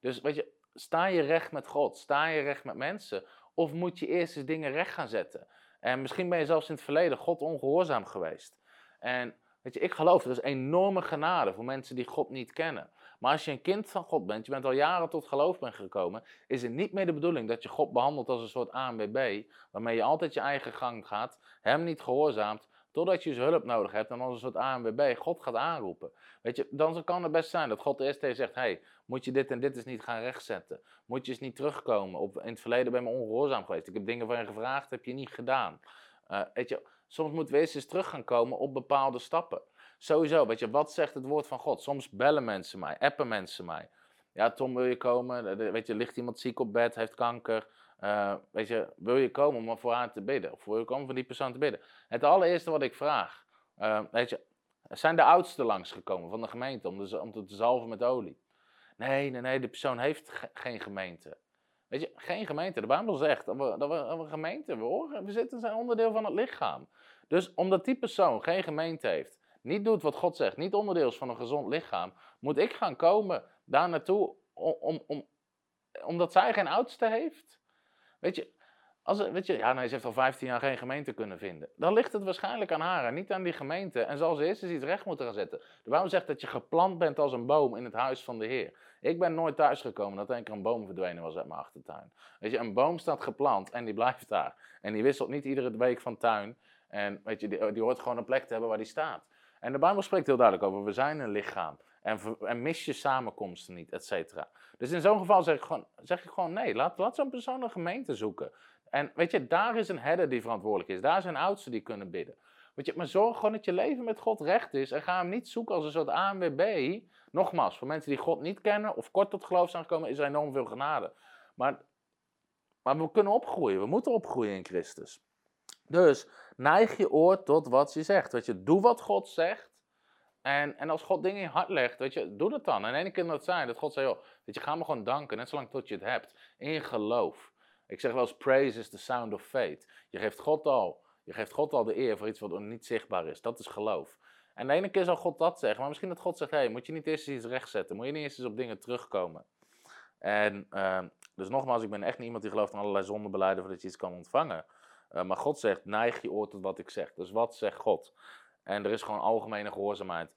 Dus weet je, sta je recht met God? Sta je recht met mensen? Of moet je eerst eens dingen recht gaan zetten? En misschien ben je zelfs in het verleden God ongehoorzaam geweest. En weet je, ik geloof dat is enorme genade voor mensen die God niet kennen. Maar als je een kind van God bent, je bent al jaren tot geloof bent gekomen, is het niet meer de bedoeling dat je God behandelt als een soort ANWB, waarmee je altijd je eigen gang gaat, hem niet gehoorzaamt, totdat je zijn hulp nodig hebt en als een soort ANWB God gaat aanroepen. Weet je, dan kan het best zijn dat God eerst tegen zegt, hey, moet je dit en dit eens niet gaan rechtzetten? Moet je eens niet terugkomen? Op, in het verleden ben je ongehoorzaam geweest. Ik heb dingen van je gevraagd, heb je niet gedaan. Uh, weet je, soms eerst eens terug gaan komen op bepaalde stappen. Sowieso, weet je, wat zegt het woord van God? Soms bellen mensen mij, appen mensen mij. Ja, Tom, wil je komen? Weet je, ligt iemand ziek op bed, heeft kanker? Uh, weet je, wil je komen om voor haar te bidden? Of wil je komen voor die persoon te bidden? Het allereerste wat ik vraag, uh, weet je, zijn de oudsten langsgekomen van de gemeente om, de, om te zalven met olie? Nee, nee, nee, de persoon heeft geen gemeente. Weet je, geen gemeente. De Bijbel zegt dat we, dat we, een gemeente, we, horen, we zitten, zijn onderdeel van het lichaam. Dus omdat die persoon geen gemeente heeft, niet doet wat God zegt, niet onderdeel is van een gezond lichaam, moet ik gaan komen daar naartoe om, om, om, omdat zij geen oudste heeft? Weet je, als, weet je, ja, nee, ze heeft al 15 jaar geen gemeente kunnen vinden. Dan ligt het waarschijnlijk aan haar en niet aan die gemeente. En zal ze eerst eens iets recht moeten gaan zetten. De Bijbel zegt dat je geplant bent als een boom in het huis van de Heer. Ik ben nooit thuisgekomen dat er een boom verdwenen was uit mijn achtertuin. Weet je, een boom staat geplant en die blijft daar. En die wisselt niet iedere week van tuin. En weet je, die, die hoort gewoon een plek te hebben waar die staat. En de Bijbel spreekt heel duidelijk over, we zijn een lichaam. En, en mis je samenkomsten niet, et cetera. Dus in zo'n geval zeg ik gewoon, zeg ik gewoon nee, laat, laat zo'n persoon een gemeente zoeken. En weet je, daar is een herder die verantwoordelijk is. Daar zijn oudsten die kunnen bidden. Weet je, maar zorg gewoon dat je leven met God recht is. En ga hem niet zoeken als een soort ANWB. Nogmaals, voor mensen die God niet kennen of kort tot geloof zijn gekomen, is er enorm veel genade. Maar, maar we kunnen opgroeien. We moeten opgroeien in Christus. Dus neig je oor tot wat je zegt. Weet je, doe wat God zegt. En, en als God dingen in je hart legt, weet je, doe dat dan. En één keer kan dat zijn dat God zei, weet je, ga me gewoon danken, net zolang tot je het hebt. In geloof. Ik zeg wel eens, praise is the sound of faith. Je geeft God al, je geeft God al de eer voor iets wat niet zichtbaar is. Dat is geloof. En de ene keer zal God dat zeggen, maar misschien dat God zegt, hey, moet je niet eerst eens iets rechtzetten? Moet je niet eerst eens op dingen terugkomen? En uh, dus nogmaals, ik ben echt niet iemand die gelooft in allerlei zondebeleiden voordat je iets kan ontvangen. Eh, maar God zegt, neig je oor tot wat ik zeg. Dus wat zegt God? En er is gewoon algemene gehoorzaamheid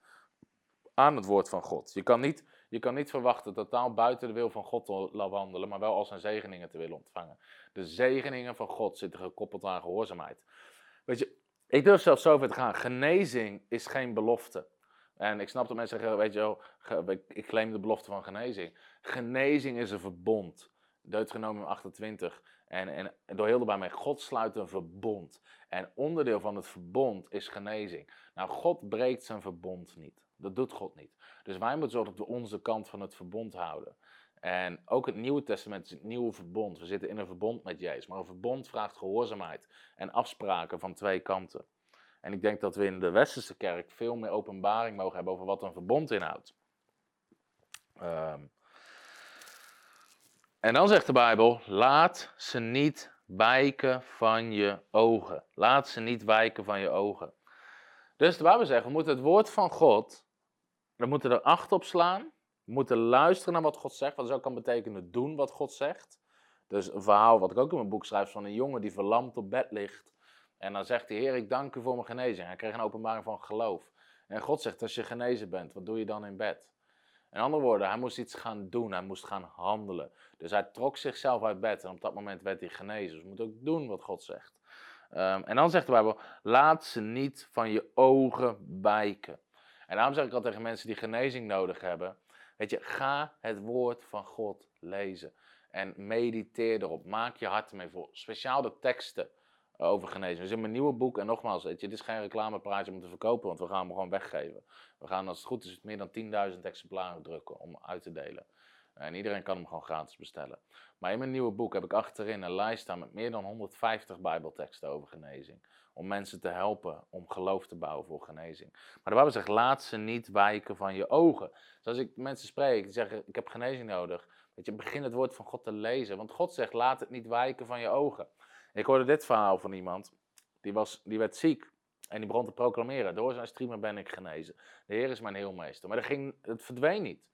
aan het woord van God. Je kan niet, je kan niet verwachten totaal buiten de wil van God te wandelen, maar wel al zijn zegeningen te willen ontvangen. De zegeningen van God zitten gekoppeld aan gehoorzaamheid. Weet je, ik durf zelfs zo ver te gaan. Genezing is geen belofte. En ik snap dat mensen zeggen, weet je wel, ik claim de belofte van genezing. Genezing is een verbond. Deuteronomium 28. En, en door heel de bij God sluit een verbond. En onderdeel van het verbond is genezing. Nou, God breekt zijn verbond niet. Dat doet God niet. Dus wij moeten zorgen dat we onze kant van het verbond houden. En ook het Nieuwe Testament is het nieuwe verbond. We zitten in een verbond met Jezus. Maar een verbond vraagt gehoorzaamheid en afspraken van twee kanten. En ik denk dat we in de Westerse kerk veel meer openbaring mogen hebben over wat een verbond inhoudt. Ehm, en dan zegt de Bijbel: laat ze niet wijken van je ogen. Laat ze niet wijken van je ogen. Dus de Bijbel zegt: we moeten het woord van God, we moeten er acht op slaan. Moeten luisteren naar wat God zegt, wat dus ook kan betekenen doen wat God zegt. Dus een verhaal wat ik ook in mijn boek schrijf van een jongen die verlamd op bed ligt. En dan zegt hij, Heer, ik dank u voor mijn genezing. Hij kreeg een openbaring van geloof. En God zegt, als je genezen bent, wat doe je dan in bed? In andere woorden, hij moest iets gaan doen, hij moest gaan handelen. Dus hij trok zichzelf uit bed en op dat moment werd hij genezen. Dus je moet ook doen wat God zegt. Ehm, en dan zegt de Bijbel, laat ze niet van je ogen wijken. En daarom zeg ik al tegen mensen die genezing nodig hebben, weet je, ga het woord van God lezen. En mediteer erop, maak je hart ermee vol. Speciaal de teksten over genezing. Dus in mijn nieuwe boek, en nogmaals, weet je, dit is geen reclamepraatje om te verkopen, want we gaan hem gewoon weggeven. We gaan, als het goed is, meer dan 10.000 exemplaren drukken om uit te delen. En iedereen kan hem gewoon gratis bestellen. Maar in mijn nieuwe boek heb ik achterin een lijst staan met meer dan 150 Bijbelteksten over genezing. Om mensen te helpen om geloof te bouwen voor genezing. Maar de Bijbel zegt: laat ze niet wijken van je ogen. Dus als ik mensen spreek die zeggen: Ik heb genezing nodig. Weet je, begin het woord van God te lezen. Want God zegt: Laat het niet wijken van je ogen. Ik hoorde dit verhaal van iemand, die, was, die werd ziek. En die begon te proclameren, door zijn streamer ben ik genezen. De Heer is mijn heelmeester. Maar dat ging, het verdween niet.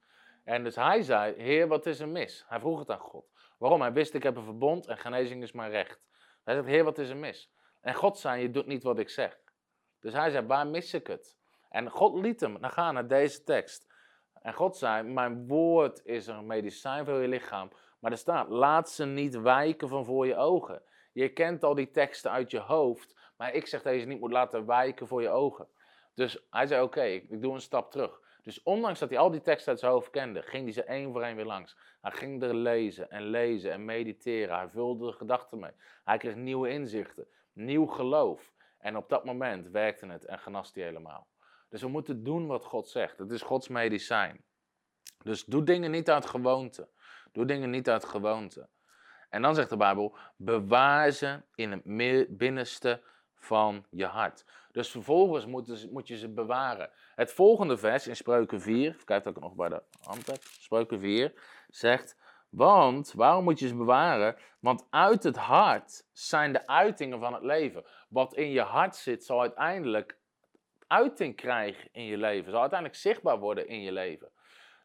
En dus hij zei, Heer, wat is er mis? Hij vroeg het aan God. Waarom? Hij wist, ik heb een verbond en genezing is mijn recht. Hij zei, Heer, wat is er mis? En God zei, je doet niet wat ik zeg. Dus hij zei, waar mis ik het? En God liet hem dan gaan naar deze tekst. En God zei, mijn woord is een medicijn voor je lichaam. Maar er staat, laat ze niet wijken van voor je ogen. Je kent al die teksten uit je hoofd, maar ik zeg dat je ze niet moet laten wijken voor je ogen. Dus hij zei: Oké, ik, doe een stap terug. Dus ondanks dat hij al die teksten uit zijn hoofd kende, ging hij ze één voor één weer langs. Hij ging er lezen en lezen en mediteren. Hij vulde de gedachten mee. Hij kreeg nieuwe inzichten, nieuw geloof. En op dat moment werkte het en genast hij helemaal. Dus we moeten doen wat God zegt. Het is Gods medicijn. Dus doe dingen niet uit gewoonte. Doe dingen niet uit gewoonte. En dan zegt de Bijbel, bewaar ze in het binnenste van je hart. Dus vervolgens moet, moet je ze bewaren. Het volgende vers in Spreuken 4, kijk dat ik nog bij de hand Spreuken 4, zegt, want, waarom moet je ze bewaren? Want uit het hart zijn de uitingen van het leven. Wat in je hart zit, zal uiteindelijk uiting krijgen in je leven. Zal uiteindelijk zichtbaar worden in je leven.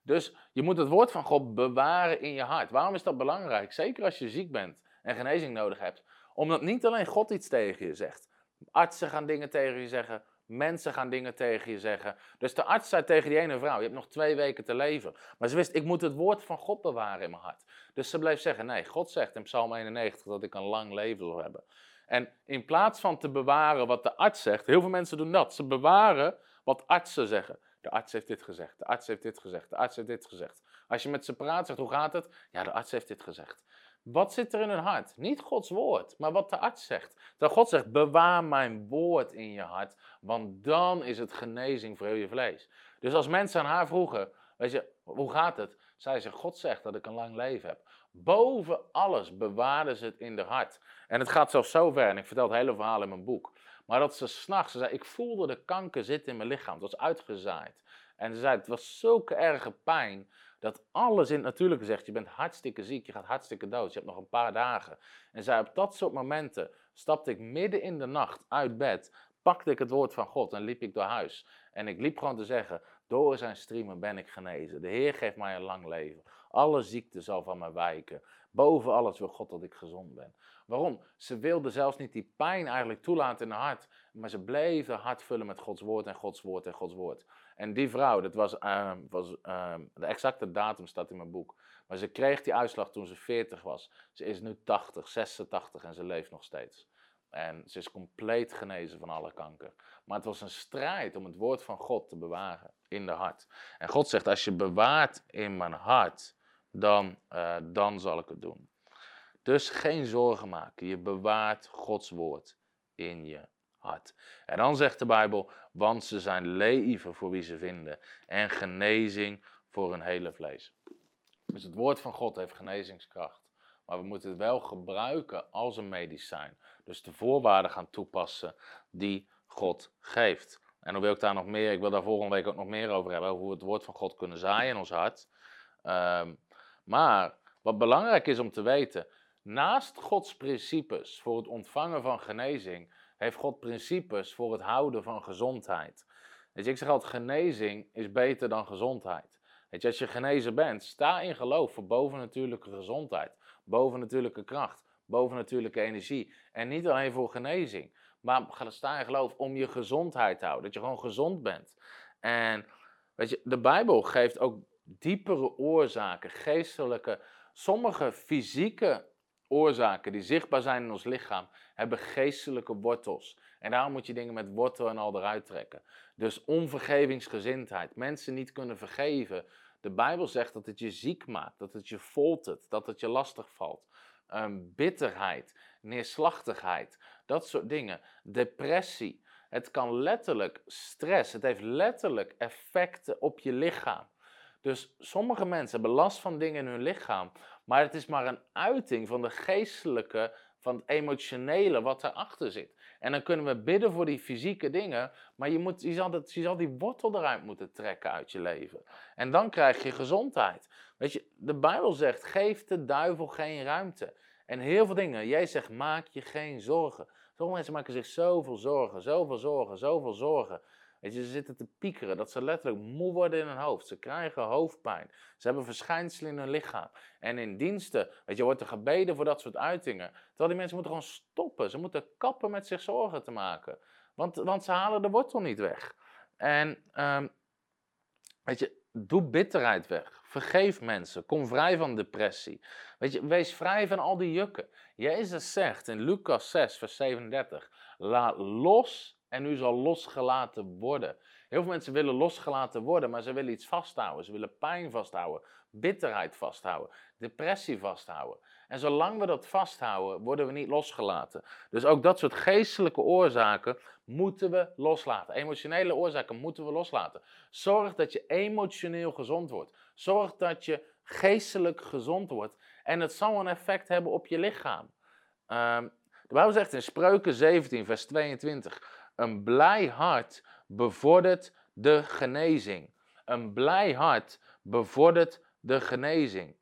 Dus je moet het woord van God bewaren in je hart. Waarom is dat belangrijk? Zeker als je ziek bent en genezing nodig hebt. Omdat niet alleen God iets tegen je zegt. Artsen gaan dingen tegen je zeggen. Mensen gaan dingen tegen je zeggen. Dus de arts zei tegen die ene vrouw: Je hebt nog twee weken te leven. Maar ze wist: Ik moet het woord van God bewaren in mijn hart. Dus ze bleef zeggen: Nee, God zegt in Psalm 91 dat ik een lang leven wil hebben. En in plaats van te bewaren wat de arts zegt, heel veel mensen doen dat. Ze bewaren wat artsen zeggen. De arts heeft dit gezegd, de arts heeft dit gezegd, de arts heeft dit gezegd. Als je met ze praat, zegt hoe gaat het? Ja, de arts heeft dit gezegd. Wat zit er in hun hart? Niet Gods woord, maar wat de arts zegt. Dat God zegt, bewaar mijn woord in je hart, want dan is het genezing voor je vlees. Dus als mensen aan haar vroegen, weet je, hoe gaat het? Zei ze, God zegt dat ik een lang leven heb. Boven alles bewaarden ze het in haar hart. En het gaat zelfs zo ver, en ik vertel het hele verhaal in mijn boek. Maar dat ze s'nachts, ze zei, ik voelde de kanker zitten in mijn lichaam. Het was uitgezaaid. En ze zei, het was zulke erge pijn, dat alles in het natuurlijke zegt, je bent hartstikke ziek, je gaat hartstikke dood, je hebt nog een paar dagen. En zei, op dat soort momenten stapte ik midden in de nacht uit bed, pakte ik het woord van God en liep ik door huis. En ik liep gewoon te zeggen, door zijn streamen ben ik genezen. De Heer geeft mij een lang leven. Alle ziekte zal van mij wijken. Boven alles wil God dat ik gezond ben. Waarom? Ze wilden zelfs niet die pijn eigenlijk toelaten in haar hart. Maar ze bleven hart vullen met Gods woord en Gods woord en Gods woord. En die vrouw, dat was, uh, was uh, de exacte datum staat in mijn boek. Maar ze kreeg die uitslag toen ze 40 was. Ze is nu 80, 86 en ze leeft nog steeds. En ze is compleet genezen van alle kanker. Maar het was een strijd om het woord van God te bewaren in de hart. En God zegt, als je bewaart in mijn hart, dan, uh, dan zal ik het doen. Dus geen zorgen maken. Je bewaart Gods woord in je hart. En dan zegt de Bijbel, want ze zijn leven voor wie ze vinden en genezing voor hun hele vlees. Dus het woord van God heeft genezingskracht. Maar we moeten het wel gebruiken als een medicijn. Dus de voorwaarden gaan toepassen die God geeft. En dan wil ik daar nog meer, ik wil daar volgende week ook nog meer over hebben, hoe we het woord van God kunnen zaaien in ons hart. Um, maar wat belangrijk is om te weten, naast Gods principes voor het ontvangen van genezing, heeft God principes voor het houden van gezondheid. Dus ik zeg altijd, genezing is beter dan gezondheid. Weet je, als je genezen bent, sta in geloof voor bovennatuurlijke gezondheid, bovennatuurlijke kracht, bovennatuurlijke energie. En niet alleen voor genezing, maar sta in geloof om je gezondheid te houden, dat je gewoon gezond bent. En weet je, de Bijbel geeft ook diepere oorzaken, geestelijke, sommige fysieke oorzaken die zichtbaar zijn in ons lichaam, hebben geestelijke wortels. En daarom moet je dingen met wortel en al eruit trekken. Dus onvergevingsgezindheid, mensen niet kunnen vergeven. De Bijbel zegt dat het je ziek maakt, dat het je foltert, dat het je lastig valt. Um, bitterheid, neerslachtigheid, dat soort dingen. Depressie. Het kan letterlijk stress, het heeft letterlijk effecten op je lichaam. Dus sommige mensen hebben last van dingen in hun lichaam, maar het is maar een uiting van de geestelijke, van het emotionele wat erachter zit. En dan kunnen we bidden voor die fysieke dingen, maar je, moet, je, zal, je zal die wortel eruit moeten trekken uit je leven. En dan krijg je gezondheid. Weet je, de Bijbel zegt, geef de duivel geen ruimte. En heel veel dingen, jij zegt, maak je geen zorgen. Sommige mensen maken zich zoveel zorgen, zoveel zorgen, zoveel zorgen. Weet je, ze zitten te piekeren, dat ze letterlijk moe worden in hun hoofd. Ze krijgen hoofdpijn. Ze hebben verschijnselen in hun lichaam. En in diensten, weet je, wordt er gebeden voor dat soort uitingen. Terwijl die mensen moeten gewoon stoppen. Ze moeten kappen met zich zorgen te maken. Want, want ze halen de wortel niet weg. En, um, weet je, doe bitterheid weg. Vergeef mensen. Kom vrij van depressie. Weet je, wees vrij van al die jukken. Jezus zegt in Lucas 6, vers 37, laat los en u zal losgelaten worden. Heel veel mensen willen losgelaten worden, maar ze willen iets vasthouden. Ze willen pijn vasthouden, bitterheid vasthouden, depressie vasthouden. En zolang we dat vasthouden, worden we niet losgelaten. Dus ook dat soort geestelijke oorzaken moeten we loslaten. Emotionele oorzaken moeten we loslaten. Zorg dat je emotioneel gezond wordt. Zorg dat je geestelijk gezond wordt. En het zal een effect hebben op je lichaam. Um, de Bijbel zegt in Spreuken 17, vers 22. Een blij hart bevordert de genezing. Een blij hart bevordert de genezing.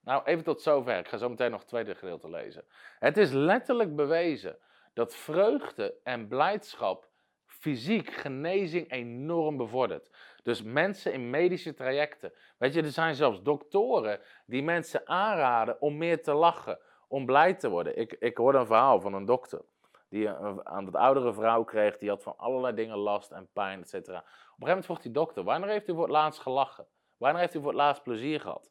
Nou, even tot zover. Ik ga zo meteen nog het tweede gedeelte lezen. Het is letterlijk bewezen dat vreugde en blijdschap fysiek genezing enorm bevordert. Dus mensen in medische trajecten. Weet je, er zijn zelfs doktoren die mensen aanraden om meer te lachen, om blij te worden. Ik, ik hoorde een verhaal van een dokter die aan dat oudere vrouw kreeg, die had van allerlei dingen last en pijn, et cetera. Op een gegeven moment vroeg die dokter, wanneer heeft u voor het laatst gelachen? Wanneer heeft u voor het laatst plezier gehad?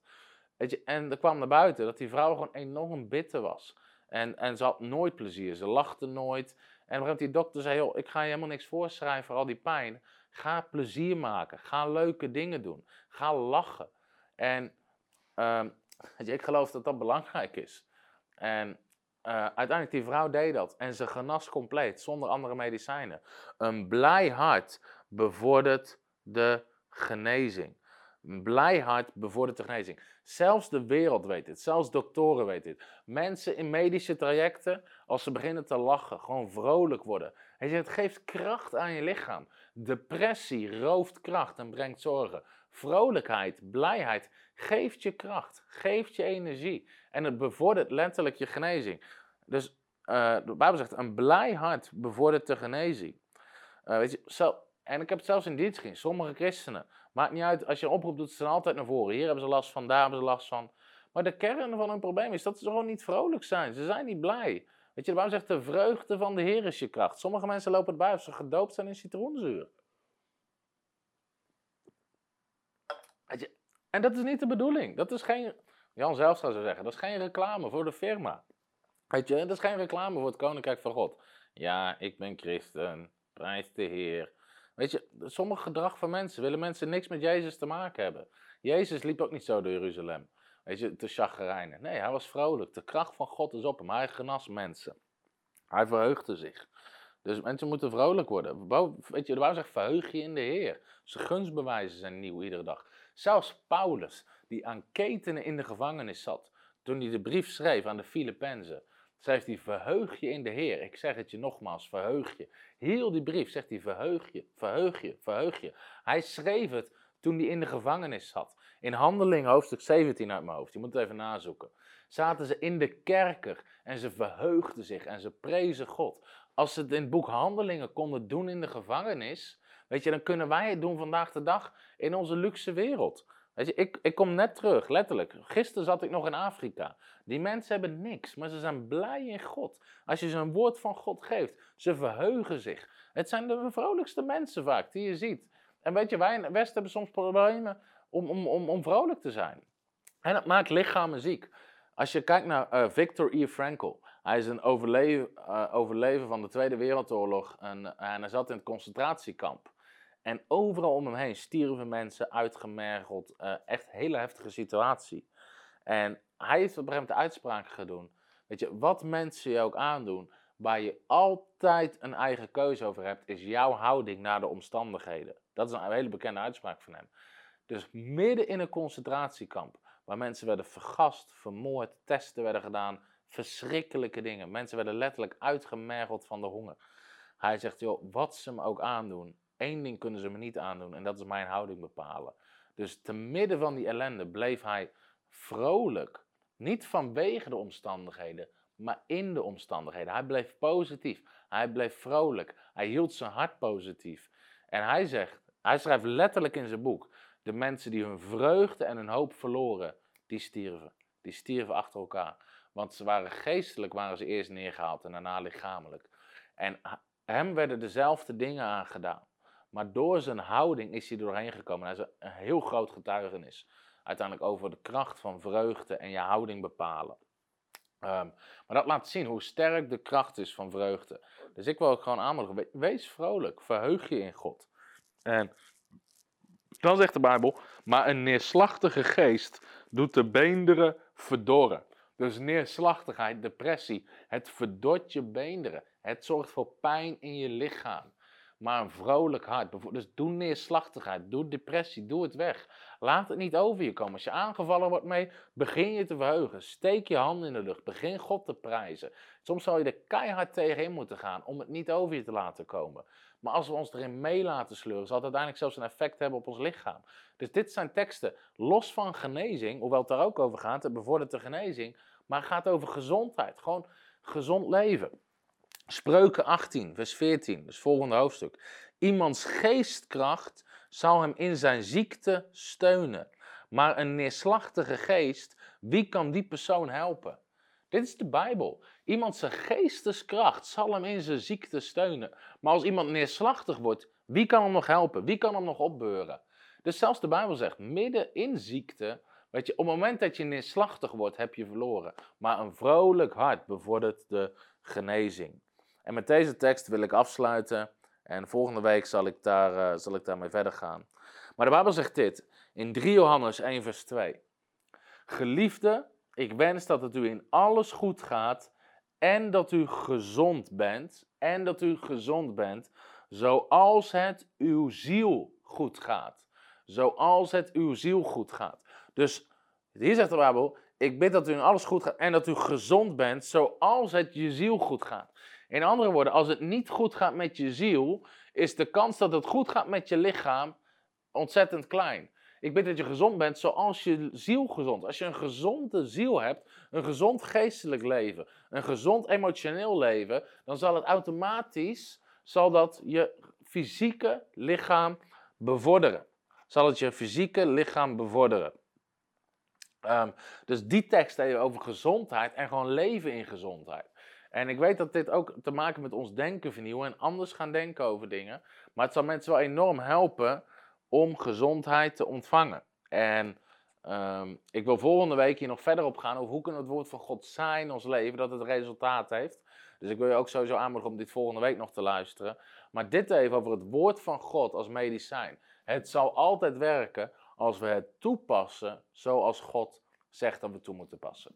En er kwam naar buiten dat die vrouw gewoon enorm bitter was. En, en ze had nooit plezier, ze lachte nooit. En op een gegeven moment die dokter zei, joh, ik ga je helemaal niks voorschrijven voor al die pijn. Ga plezier maken, ga leuke dingen doen, ga lachen. En weet je, ik geloof dat dat belangrijk is. En uh, uiteindelijk, die vrouw deed dat en ze genas compleet, zonder andere medicijnen. Een blij hart bevordert de genezing. Een blij hart bevordert de genezing. Zelfs de wereld weet dit, zelfs doktoren weten dit. Mensen in medische trajecten, als ze beginnen te lachen, gewoon vrolijk worden. Hij zegt, het geeft kracht aan je lichaam. Depressie rooft kracht en brengt zorgen. Vrolijkheid, blijheid geeft je kracht, geeft je energie. En het bevordert letterlijk je genezing. Dus uh, de Bijbel zegt, een blij hart bevordert de genezing. Uh, weet je, zo, En ik heb het zelfs in dienst gezien. Sommige christenen. Maakt niet uit, als je een oproep doet, ze zijn altijd naar voren. Hier hebben ze last van, daar hebben ze last van. Maar de kern van hun probleem is dat ze gewoon niet vrolijk zijn. Ze zijn niet blij. Weet je, de Bijbel zegt, de vreugde van de Heer is je kracht. Sommige mensen lopen het bij of ze gedoopt zijn in citroenzuur. Weet je, en dat is niet de bedoeling. Dat is geen, Jan zelf zou zeggen, dat is geen reclame voor de firma. Weet je, dat is geen reclame voor het Koninkrijk van God. Ja, ik ben christen, prijs de Heer. Weet je, sommige gedrag van mensen willen mensen niks met Jezus te maken hebben. Jezus liep ook niet zo door Jeruzalem. Weet je, te chagrijnen. Nee, hij was vrolijk. De kracht van God is op hem. Hij genas mensen. Hij verheugde zich. Dus mensen moeten vrolijk worden. Weet je, de Bijbel zegt, verheug je in de Heer. Zijn gunstbewijzen zijn nieuw iedere dag. Zelfs Paulus, die aan ketenen in de gevangenis zat, toen hij de brief schreef aan de Filippenzen, schrijft hij, verheug je in de Heer. Ik zeg het je nogmaals, verheug je. Heel die brief zegt hij, verheug je, verheug je, verheug je. Hij schreef het toen hij in de gevangenis zat. In Handelingen hoofdstuk 17 uit mijn hoofd, je moet het even nazoeken. Zaten ze in de kerker en ze verheugden zich en ze prezen God. Als ze het in het boek Handelingen konden doen in de gevangenis, weet je, dan kunnen wij het doen vandaag de dag in onze luxe wereld. Weet je, ik, ik kom net terug, letterlijk. Gisteren zat ik nog in Afrika. Die mensen hebben niks, maar ze zijn blij in God. Als je ze een woord van God geeft, ze verheugen zich. Het zijn de vrolijkste mensen vaak die je ziet. En weet je, wij in het Westen hebben soms problemen om, om, om, om vrolijk te zijn. En dat maakt lichamen ziek. Als je kijkt naar uh, Victor E. Frankl, hij is een overlever, uh, overlever van de Tweede Wereldoorlog en, en hij zat in het concentratiekamp. En overal om hem heen stierven mensen, uitgemergeld, uh, echt hele heftige situatie. En hij heeft op een de uitspraak gedaan. Weet je, wat mensen je ook aandoen, waar je altijd een eigen keuze over hebt, is jouw houding naar de omstandigheden. Dat is een hele bekende uitspraak van hem. Dus midden in een concentratiekamp, waar mensen werden vergast, vermoord, testen werden gedaan, verschrikkelijke dingen. Mensen werden letterlijk uitgemergeld van de honger. Hij zegt, joh, wat ze me ook aandoen, één ding kunnen ze me niet aandoen en dat is mijn houding bepalen. Dus te midden van die ellende bleef hij vrolijk. Niet vanwege de omstandigheden, maar in de omstandigheden. Hij bleef positief. Hij bleef vrolijk. Hij hield zijn hart positief. En hij zegt, hij schrijft letterlijk in zijn boek: de mensen die hun vreugde en hun hoop verloren, die stierven. Die stierven achter elkaar. Want ze waren geestelijk, waren ze eerst neergehaald en daarna lichamelijk. En hem werden dezelfde dingen aangedaan. Maar door zijn houding is hij doorheen gekomen. Hij is een heel groot getuigenis. Uiteindelijk over de kracht van vreugde en je houding bepalen. Um, maar dat laat zien hoe sterk de kracht is van vreugde. Dus ik wil ook gewoon aanmoedigen. Wees vrolijk. Verheug je in God. En dan zegt de Bijbel, maar een neerslachtige geest doet de beenderen verdorren. Dus neerslachtigheid, depressie, het verdort je beenderen. Het zorgt voor pijn in je lichaam. Maar een vrolijk hart, dus doe neerslachtigheid, doe depressie, doe het weg. Laat het niet over je komen. Als je aangevallen wordt mee, begin je te verheugen. Steek je handen in de lucht, begin God te prijzen. Soms zal je er keihard tegenin moeten gaan om het niet over je te laten komen. Maar als we ons erin mee laten sleuren, zal het uiteindelijk zelfs een effect hebben op ons lichaam. Dus dit zijn teksten, los van genezing, hoewel het daar ook over gaat, het bevordert de genezing, maar het gaat over gezondheid, gewoon gezond leven. Spreuken 18, vers 14, dus volgende hoofdstuk. Iemands geestkracht zal hem in zijn ziekte steunen. Maar een neerslachtige geest, wie kan die persoon helpen? Dit is de Bijbel. Iemand zijn geesteskracht zal hem in zijn ziekte steunen. Maar als iemand neerslachtig wordt, wie kan hem nog helpen? Wie kan hem nog opbeuren? Dus zelfs de Bijbel zegt, midden in ziekte, weet je, op het moment dat je neerslachtig wordt, heb je verloren. Maar een vrolijk hart bevordert de genezing. En met deze tekst wil ik afsluiten. En volgende week zal ik, daar, uh, zal ik daarmee verder gaan. Maar de Bijbel zegt dit in 3 Johannes 1, vers 2. Geliefde, ik wens dat het u in alles goed gaat en dat u gezond bent. En dat u gezond bent, zoals het uw ziel goed gaat. Zoals het uw ziel goed gaat. Dus hier zegt de Bijbel, ik bid dat u in alles goed gaat en dat u gezond bent, zoals het je ziel goed gaat. In andere woorden, als het niet goed gaat met je ziel, is de kans dat het goed gaat met je lichaam ontzettend klein. Ik bid dat je gezond bent zoals je ziel gezond. Als je een gezonde ziel hebt, een gezond geestelijk leven, een gezond emotioneel leven, dan zal het automatisch zal dat je fysieke lichaam bevorderen. Zal het je fysieke lichaam bevorderen. Ehm, dus die tekst over gezondheid en gewoon leven in gezondheid. En ik weet dat dit ook te maken met ons denken vernieuwen en anders gaan denken over dingen. Maar het zal mensen wel enorm helpen om gezondheid te ontvangen. En ehm, ik wil volgende week hier nog verder op gaan over hoe kan het woord van God zijn in ons leven, dat het resultaat heeft. Dus ik wil je ook sowieso aanmoedigen om dit volgende week nog te luisteren. Maar dit even over het woord van God als medicijn. Het zal altijd werken als we het toepassen zoals God zegt dat we toe moeten passen.